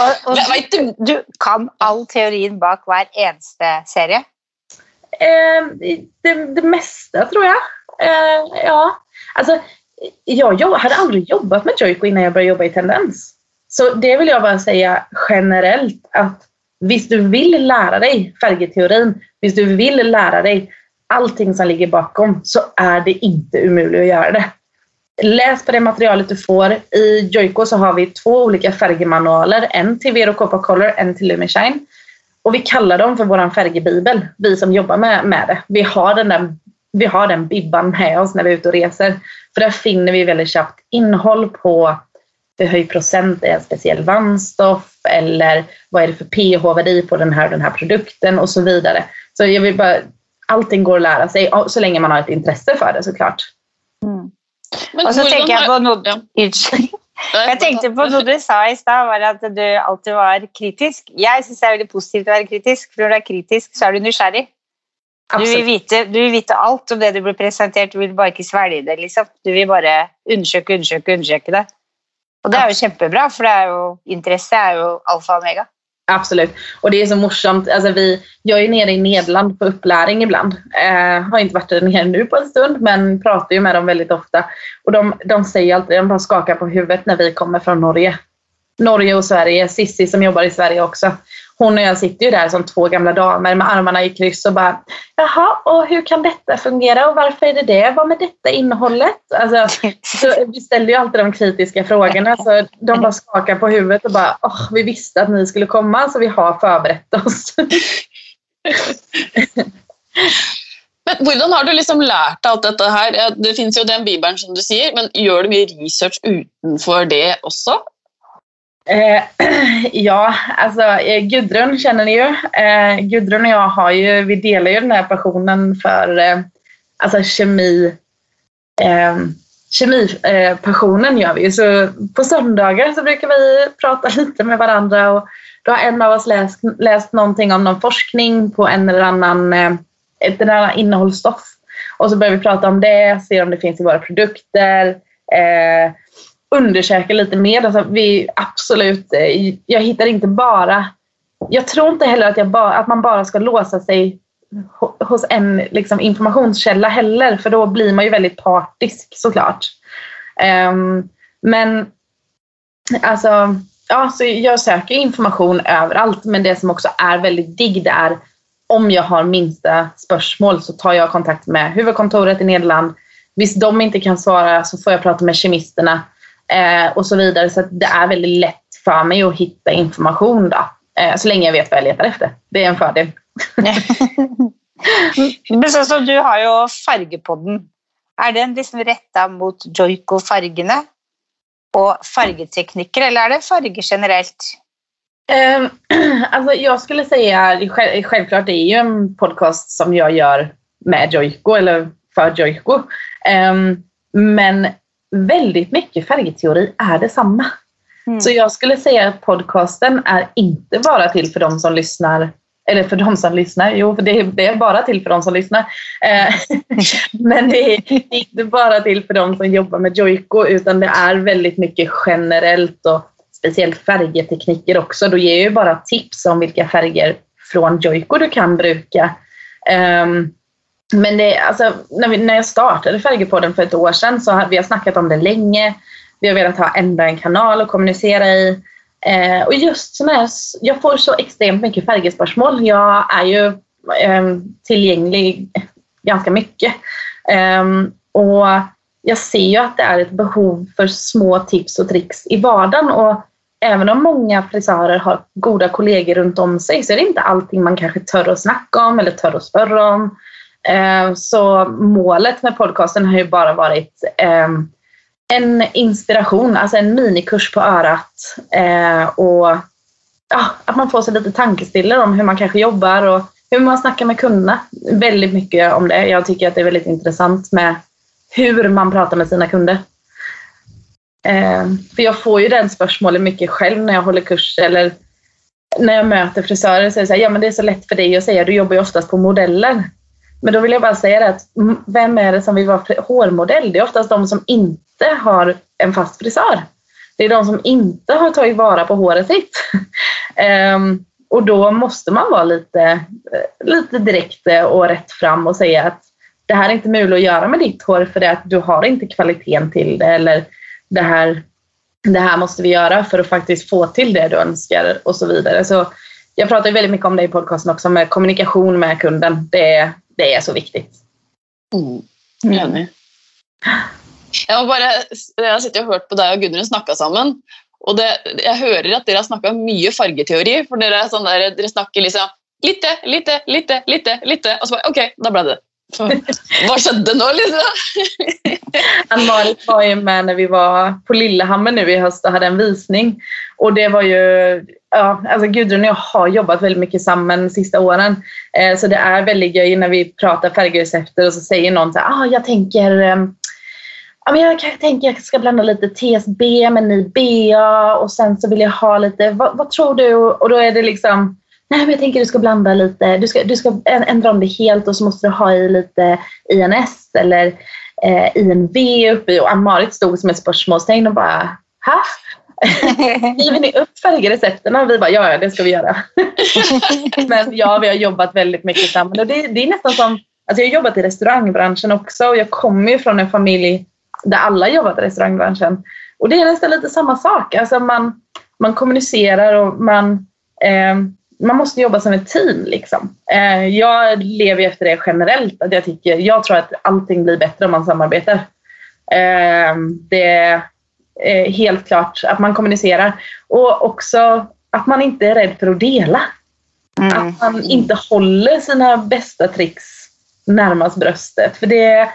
och, och, du, du kan all teorin bak var eneste serie? Eh, det, det mesta tror jag. Eh, ja, alltså jag, jag hade aldrig jobbat med Joico innan jag började jobba i Tendens. Så det vill jag bara säga generellt att visst du vill lära dig färgteorin, visst du vill lära dig allting som ligger bakom så är det inte omöjligt att göra det. Läs på det materialet du får. I Joico så har vi två olika färgmanualer. En till Vero Copper Color, en till Lumishine. Och vi kallar dem för vår färgbibel, vi som jobbar med, med det. Vi har, den där, vi har den bibban med oss när vi är ute och reser. För där finner vi väldigt snabbt innehåll på för hög procent är en speciell vandstoff eller vad är det för pH-värde på den här den här produkten och så vidare. Så jag vill bara allting går att lära sig så länge man har ett intresse för det såklart. Mm. Och så tänker jag på något, jag tänkte på något du sa i stad, var att du alltid var kritisk. Jag syns det är väldigt positivt att vara kritisk, för när du är kritisk så är du nysgjerrig. Du vill, veta, du vill veta allt om det du blir presenterat, du vill bara inte svälja det. Liksom. Du vill bara undersöka, undersöka, undersöka det. Och det är ju jättebra, för det är ju, intresse är ju alfa och omega. Absolut. Och det är så morsamt. Alltså vi, jag är nere i Nederland på uppläring ibland. Eh, har inte varit där nere nu på en stund men pratar ju med dem väldigt ofta. Och de, de säger alltid, de bara skakar på huvudet när vi kommer från Norge. Norge och Sverige. Sissi som jobbar i Sverige också hon och jag sitter ju där som två gamla damer med armarna i kryss och bara Jaha, och hur kan detta fungera och varför är det det? Vad med detta innehållet? Alltså, vi ställer ju alltid de kritiska frågorna så de bara skakar på huvudet och bara oh, vi visste att ni skulle komma så vi har förberett oss. Men Hvordan har du liksom lärt allt detta här? Det finns ju den bibeln som du säger, men gör du mycket research utanför det också? Eh, ja, alltså eh, Gudrun känner ni ju. Eh, Gudrun och jag har ju, vi delar ju den här passionen för eh, alltså kemi. Eh, Kemipassionen gör vi Så på söndagar så brukar vi prata lite med varandra och då har en av oss läst, läst någonting om någon forskning på en eller annan, eh, ett eller annat innehållsstoff. Och så börjar vi prata om det, se om det finns i våra produkter. Eh, Undersöka lite mer. Alltså vi absolut, eh, jag hittar inte bara... Jag tror inte heller att, jag bara, att man bara ska låsa sig hos en liksom, informationskälla heller, för då blir man ju väldigt partisk såklart. Um, men alltså, ja, så jag söker information överallt, men det som också är väldigt digg det är om jag har minsta spörsmål så tar jag kontakt med huvudkontoret i Nederland. Visst de inte kan svara så får jag prata med kemisterna eh, och så vidare. Så det är väldigt lätt för mig att hitta information då, eh, så länge jag vet vad jag letar efter. Det är en fördel. Men så, så du har ju Färgepodden. Är den liksom rätta mot Joico-färgerna och färgtekniker eller är det färger generellt? Um, alltså jag skulle säga, självklart det är ju en podcast som jag gör med Joico eller för Joico. Um, men väldigt mycket färgteori är detsamma. Mm. Så jag skulle säga att podcasten är inte bara till för de som lyssnar eller för de som lyssnar, jo för det är, det är bara till för de som lyssnar. Eh, men det är inte bara till för de som jobbar med Joico utan det är väldigt mycket generellt och speciellt färgtekniker också. Då ger jag ju bara tips om vilka färger från Joico du kan bruka. Um, men det, alltså, när, vi, när jag startade Färgepodden för ett år sedan så har vi har snackat om det länge. Vi har velat ha ända en kanal att kommunicera i. Eh, och just sådana här, jag får så extremt mycket färgespörsmål. Jag är ju eh, tillgänglig ganska mycket. Eh, och jag ser ju att det är ett behov för små tips och tricks i vardagen. Och även om många frisörer har goda kollegor runt om sig så är det inte allting man kanske tör att snacka om eller tör att spöra om. Eh, så målet med podcasten har ju bara varit ehm, en inspiration, alltså en minikurs på örat. Eh, och att man får sig lite tankestillare om hur man kanske jobbar och hur man snackar med kunderna. Väldigt mycket om det. Jag tycker att det är väldigt intressant med hur man pratar med sina kunder. Ehm, för jag får ju den spörsmålet mycket själv när jag håller kurs eller när jag möter frisörer. Så är det, så här, ja, men det är så lätt för dig att säga, du jobbar ju oftast på modeller. Men då vill jag bara säga det att mm, vem är det som vill vara hårmodell? Det är oftast de som inte har en fast frisör. Det är de som inte har tagit vara på håret sitt. um, och då måste man vara lite, eh, lite direkt eh, och rätt fram och säga att det här är inte möjligt att göra med ditt hår för det att du har inte kvaliteten till det eller det här, det här måste vi göra för att faktiskt få till det du önskar och så vidare. Så jag pratar väldigt mycket om det i podcasten också med kommunikation med kunden. Det, det är så viktigt. Mm. Enig. Jeg, har bare, jeg har sittet og hørt på deg og Gudrun snakke sammen. Og det, jeg hører at dere har snakka mye fargeteori. For dere, sånn der, dere snakker liksom lite, lite, lite, lite, lite. Og så bare OK, da ble det det. Vad den då Lisa? Ann-Marit var ju med när vi var på Lillehammer nu i höst och hade en visning. Och det var ju, ja, alltså Gudrun och jag har jobbat väldigt mycket samman de sista åren. Eh, så det är väldigt göj när vi pratar färgrecepter och så säger någon så här, ah, jag tänker eh, Ja, men jag kanske tänker att jag ska blanda lite TSB med NIBA och sen så vill jag ha lite, vad, vad tror du? Och då är det liksom Nej, men jag tänker du ska blanda lite. Du ska, du ska ändra om det helt och så måste du ha i lite INS eller eh, INV uppe i. Och Ann-Marit stod som ett spörsmålstecken och bara, ha? Skriver ni upp färgrecepten? Och vi bara, ja, ja, det ska vi göra. men ja, vi har jobbat väldigt mycket samman. Och det, det är nästan som, alltså jag har jobbat i restaurangbranschen också och jag kommer ju från en familj där alla jobbat i restaurangbranschen. Och det är nästan lite samma sak. Alltså man, man kommunicerar och man eh, man måste jobba som ett team. Liksom. Eh, jag lever efter det generellt. Att jag, tycker, jag tror att allting blir bättre om man samarbetar. Eh, det är helt klart att man kommunicerar. Och också att man inte är rädd för att dela. Mm. Att man inte håller sina bästa tricks närmast bröstet. För det,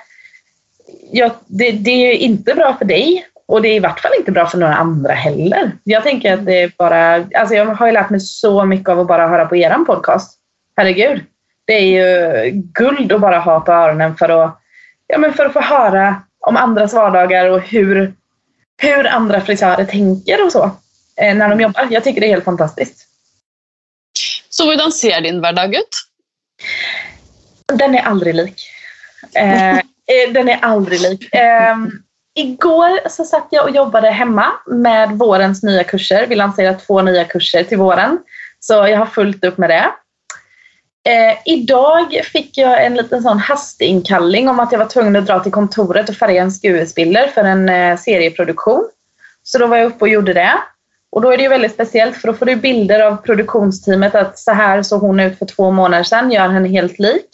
ja, det, det är inte bra för dig och det är i vart fall inte bra för några andra heller. Jag tänker att det är bara, alltså jag har ju lärt mig så mycket av att bara höra på eran podcast. Herregud. Det är ju guld att bara ha på öronen för att, ja, men för att få höra om andras vardagar och hur, hur andra frisörer tänker och så eh, när de jobbar. Jag tycker det är helt fantastiskt. Så hur ser din vardag ut? Den är aldrig lik. Eh, eh den är aldrig lik. Eh, Igår så satt jag och jobbade hemma med vårens nya kurser. Vi lanserar två nya kurser till våren. Så jag har fullt upp med det. Eh, idag fick jag en liten sån hastinkallning om att jag var tvungen att dra till kontoret och färga en skuespiller för en eh, serieproduktion. Så då var jag uppe och gjorde det. Och då är det ju väldigt speciellt för då får du bilder av produktionsteamet att så här såg hon ut för två månader sedan, gör henne helt lik.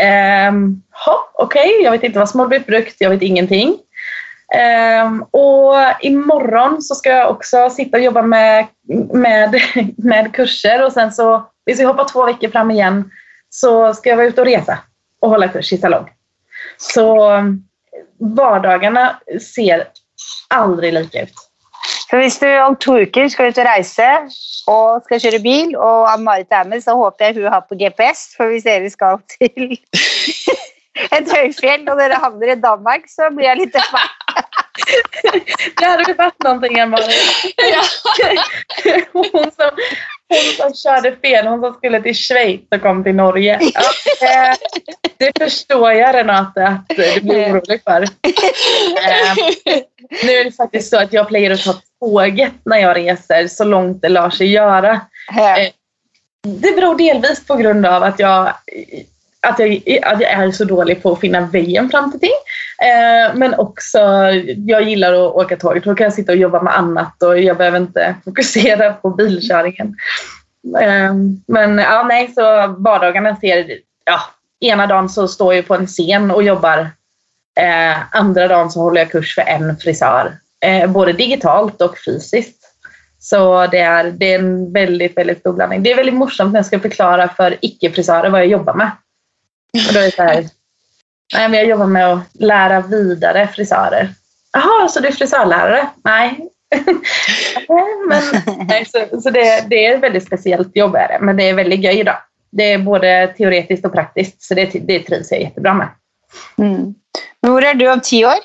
Ehm, Okej, okay. jag vet inte vad som har blivit brukt, jag vet ingenting. Um, och imorgon så ska jag också sitta och jobba med, med, med kurser och sen så, vi ska hoppa två veckor fram igen, så ska jag vara ute och resa och hålla kurs i salong. Så ehm, vardagarna ser aldrig lika ut. Så om du om två veckor ska ut och resa och ska köra bil och Ann-Marit är med så hoppas jag att hon har på GPS för vi ser vi ska till ett högfjäll och när det hamnar i Danmark så blir jag lite det hade varit någonting, Ann-Marie. Hon, som, hon som körde fel, hon som skulle till Schweiz och kom till Norge. Ja, det, förstår jag Renate att du blir orolig för. Eh, nu är det faktiskt så att jag plejer att ta tåget när jag reser så långt det lär sig göra. Eh, det beror delvis på grund av att jag att jag, att jag är så dålig på att finna vägen fram till ting. Eh, men också, jag gillar att åka tåg. Då kan jag sitta och jobba med annat och jag behöver inte fokusera på bilkörningen. Eh, men ja, nej, så vardagarna ser, ja, ena dagen så står jag på en scen och jobbar. Eh, andra dagen så håller jag kurs för en frisör. Eh, både digitalt och fysiskt. Så det är, det är en väldigt, väldigt stor blandning. Det är väldigt morsamt när jag ska förklara för icke-frisörer vad jag jobbar med. Och då är det så här, nej, men jag jobbar med att lära vidare frisörer. Jaha, så du är frisörlärare? Nej. men, nej, så så det, det är ett väldigt speciellt jobb, är det, men det är väldigt göj. Då. Det är både teoretiskt och praktiskt, så det, det trivs jag jättebra med. Mm. Var är du om tio år?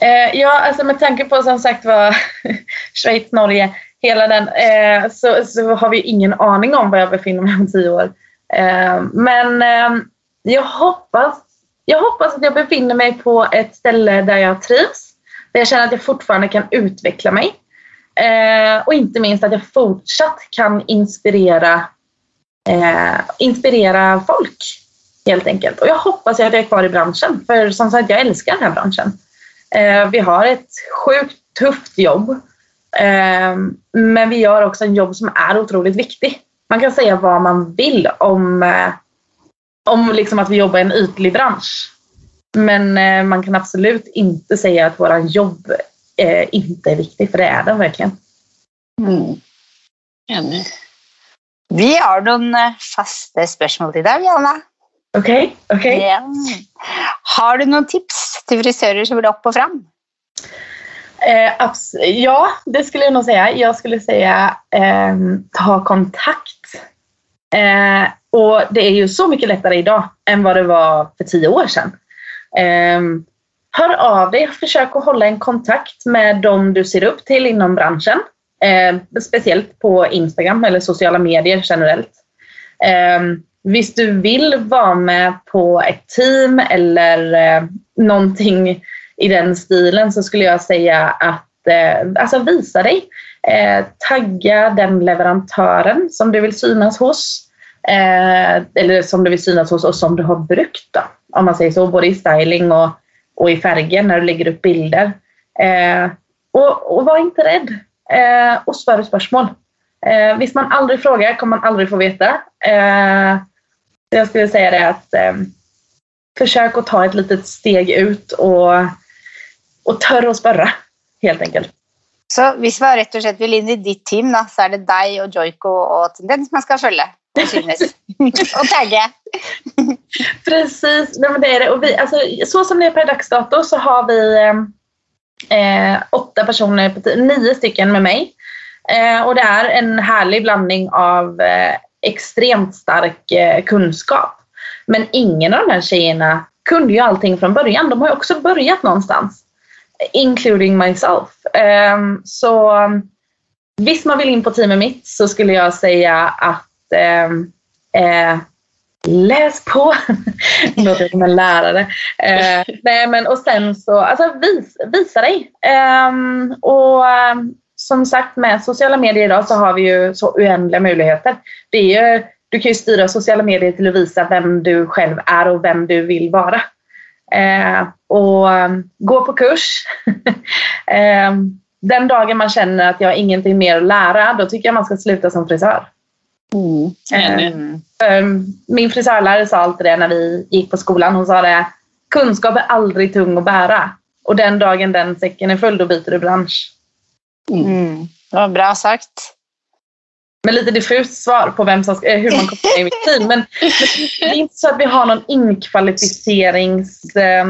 Eh, ja, alltså med tanke på som sagt var Schweiz, Norge, hela den, eh, så, så har vi ingen aning om var jag befinner mig om tio år. Eh, men eh, jag, hoppas, jag hoppas att jag befinner mig på ett ställe där jag trivs. Där jag känner att jag fortfarande kan utveckla mig. Eh, och inte minst att jag fortsatt kan inspirera, eh, inspirera folk. Helt enkelt. Och jag hoppas att jag är kvar i branschen. För som sagt, jag älskar den här branschen. Eh, vi har ett sjukt tufft jobb. Eh, men vi gör också en jobb som är otroligt viktig. Man kan säga vad man vill om, eh, om liksom att vi jobbar i en ytlig bransch. Men eh, man kan absolut inte säga att våra jobb eh, inte är viktigt, för det är den verkligen. Mm. Vi har några fasta frågor till dig, Anna. Okej, okay. Okay. Ja. Har du några tips till frisörer som vill upp och fram? Eh, ja, det skulle jag nog säga. Jag skulle säga eh, ta kontakt. Eh, och det är ju så mycket lättare idag än vad det var för tio år sedan. Eh, hör av dig, försök att hålla en kontakt med de du ser upp till inom branschen. Eh, speciellt på Instagram eller sociala medier generellt. Eh, Visst du vill vara med på ett team eller eh, någonting i den stilen så skulle jag säga att eh, alltså visa dig. Eh, tagga den leverantören som du vill synas hos. Eh, eller som du vill synas hos och som du har brukt. Då, om man säger så, både i styling och, och i färger när du lägger upp bilder. Eh, och, och var inte rädd. Eh, och svara spörsmål. Eh, visst man aldrig frågar kommer man aldrig få veta. Eh, jag skulle säga det att eh, försök att ta ett litet steg ut och, och törra och spörra helt enkelt. Så om vi rätt och slett vill in i ditt team då, så är det dig och Joiko och Tendens man ska följa och synas och tagga. Precis, Nej, men det är det. Och vi, alltså, så som det är per dags dato så har vi eh, åtta personer, nio stycken med mig. Eh, och det är en härlig blandning av eh, extremt stark eh, kunskap. Men ingen av de här tjejerna kunde ju allting från början. De har ju också börjat någonstans. Including myself. Ehm, um, så visst man vill in på teamet mitt så skulle jag säga att um, uh, läs på. Låter som en lärare. Uh, nej, men, och sen så, alltså vis, visa dig. Um, och som sagt med sociala medier idag så har vi ju så oändliga möjligheter. Det är ju, du kan ju styra sociala medier till att visa vem du själv är och vem du vill vara. Eh, och um, gå på kurs. eh, den dagen man känner att jag har ingenting mer att lära, då tycker jag man ska sluta som frisör. Mm. Eh, min frisörlärare sa alltid det när vi gick på skolan. Hon sa det, kunskap är aldrig tung att bära. Och den dagen den säcken är full, då byter du bransch. Mm. mm. Det var bra sagt. Med lite diffust svar på vem som ska, eh, hur man kommer med i mitt team. Men, det är inte så att vi har någon inkvalificerings... Eh,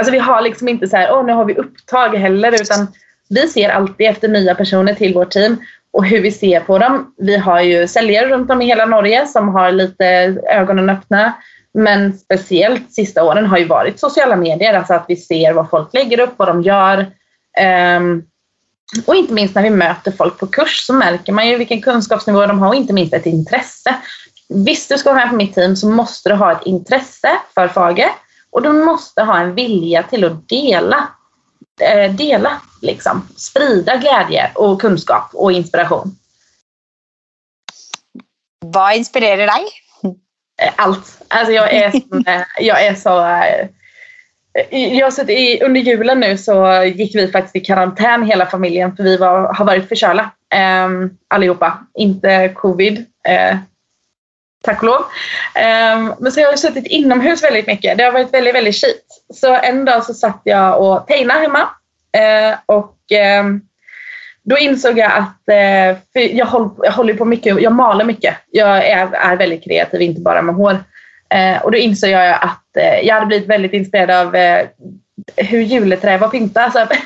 alltså vi har liksom inte så här, åh nu har vi upptag heller, utan vi ser alltid efter nya personer till vårt team och hur vi ser på dem. Vi har ju säljare runt om i hela Norge som har lite ögonen öppna. Men speciellt sista åren har ju varit sociala medier, alltså att vi ser vad folk lägger upp, vad de gör. Um, och inte minst när vi möter folk på kurs så märker man ju vilken kunskapsnivå de har och inte minst ett intresse. Visst, du ska vara med på mitt team så måste du ha ett intresse för Fage och du måste ha en vilja till att dela. Eh, dela, liksom. Sprida glädje och kunskap och inspiration. Vad inspirerar dig? eh, allt. Alltså jag är, eh, jag är så... Eh, ja, så i, under julen nu så gick vi faktiskt i karantän hela familjen för vi var, har varit förkörda eh, allihopa. Inte covid, eh, tack och lov. Eh, men så jag har suttit inomhus väldigt mycket. Det har varit väldigt, väldigt shit. Så en dag så satt jag och tegnade hemma eh, och ehm, då insåg jag att eh, för jag, håller, jag håller på mycket, jag maler mycket. Jag är, är väldigt kreativ, inte bara med hår. Eh, och då insåg jag att Eh, jag hade blivit väldigt inspirerad av eh, hur juleträ var pynta. Alltså,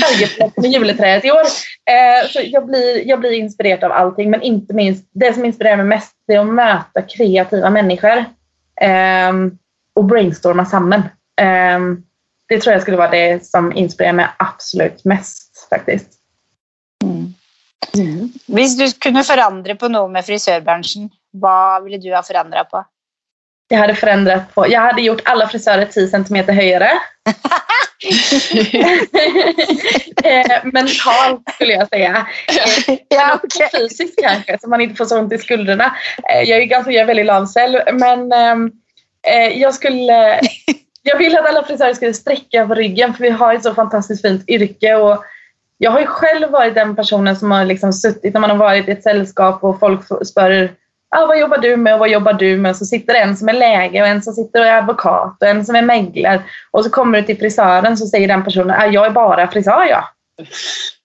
färgpalett med juleträet i år. Eh, så jag blir, jag blir inspirerad av allting men inte minst det som inspirerar mig mest är att möta kreativa människor eh, och brainstorma samman. Eh, det tror jag skulle vara det som inspirerar mig absolut mest faktiskt. Mm. mm. Hvis du kunde förändra på något med frisörbranschen, vad ville du ha förändrat på? Jag hade förändrat på, jag hade gjort alla frisörer 10 cm högre. Eh, Mentalt skulle jag säga. Eh, Ja, också fysiskt kanske, så man inte får så ont i skuldrorna. Eh, Jag är, ganska, jag är väldigt lavsälv, men ehm, eh, jag skulle... Jag vill att alla frisörer skulle sträcka på ryggen för vi har ett så fantastiskt fint yrke. Och jag har ju själv varit den personen som har liksom suttit när man har varit i ett sällskap och folk spör ah, vad jobbar du med och vad jobbar du med? Så sitter en som är läge och en som sitter och är advokat och en som är mäglare. Och så kommer du till frisören så säger den personen ah, jag är bara frisör jag.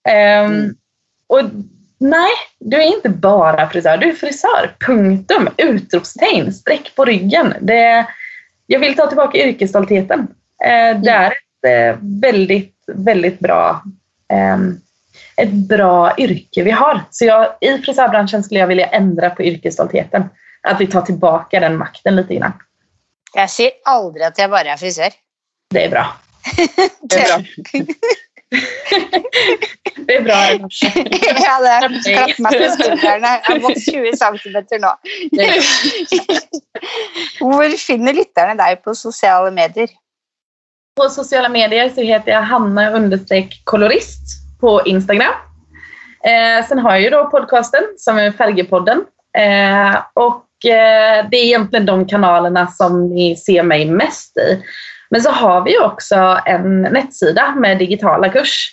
Ehm, och nej, du är inte bara frisör. Du är frisör. Punktum. Utropstecken. Streck på ryggen. Det, jag vill ta tillbaka yrkesstoltheten. Eh, det är ett eh, väldigt, väldigt bra ehm, ett bra yrke vi har. Så jag, i frisörbranschen skulle jag vilja ändra på yrkesstoltheten. Att vi tar tillbaka den makten lite grann. Jeg sier aldri at jeg bare er frisør. Det är bra. Det är bra. Det är bra. Ja, det er klapp meg på skuldrene. Jeg har vokst 20 cm nå. Det är bra. Hvor finner lytterne deg på sosiale medier? På sociala medier så heter jag Hanna understreck kolorist på Instagram. Eh, sen har jag ju då podcasten som är Färgepodden. Eh, och eh, det är egentligen de kanalerna som ni ser mig mest i. Men så har vi också en nettsida med digitala kurs.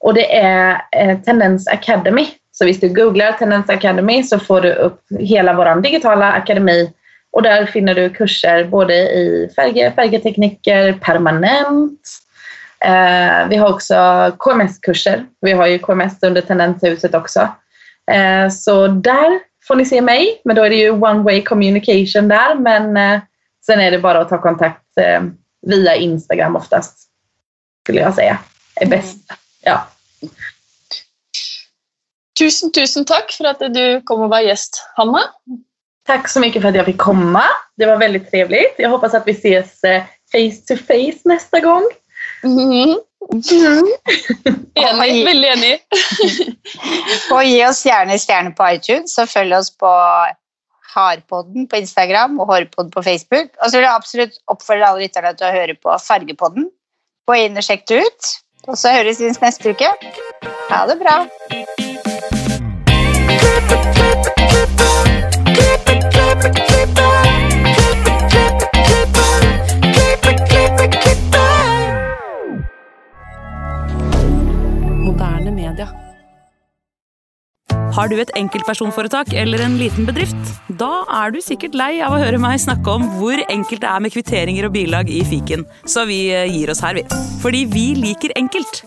Och det är eh, Tendens Academy. Så visst du googlar Tendens Academy så får du upp hela vår digitala akademi. Och där finner du kurser både i färger, färgtekniker, permanent. Eh, vi har också KMS-kurser. Vi har ju KMS under Tendenshuset också. Eh, så där får ni se mig. Men då är det ju one way communication där. Men eh, sen är det bara att ta kontakt eh, via Instagram oftast. Skulle jag säga är bäst. Ja. Tusen, tusen takk for at du kom og var gjest, Hanna. Tack så mycket för att jag fick komma. Det var väldigt trevligt. Jag hoppas att vi ses eh, face to face nästa gång. Mhm. Enig, veldig enig. Og gi oss gjerne stjerner på iTunes, og følg oss på Harpodden på Instagram og Hårpodden på Facebook. Og så vil jeg absolutt oppfordre alle lytterne til å høre på Fargepodden. Gå inn og sjekk det ut. Og så høres vi neste uke. Ha det bra. Moderne media. Har du et enkeltpersonforetak eller en liten bedrift? Da er du sikkert lei av å høre meg snakke om hvor enkelt det er med kvitteringer og bilag i fiken, så vi ger gir oss her, vi. Fordi vi liker enkelt.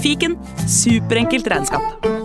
Fiken superenkelt regnskap.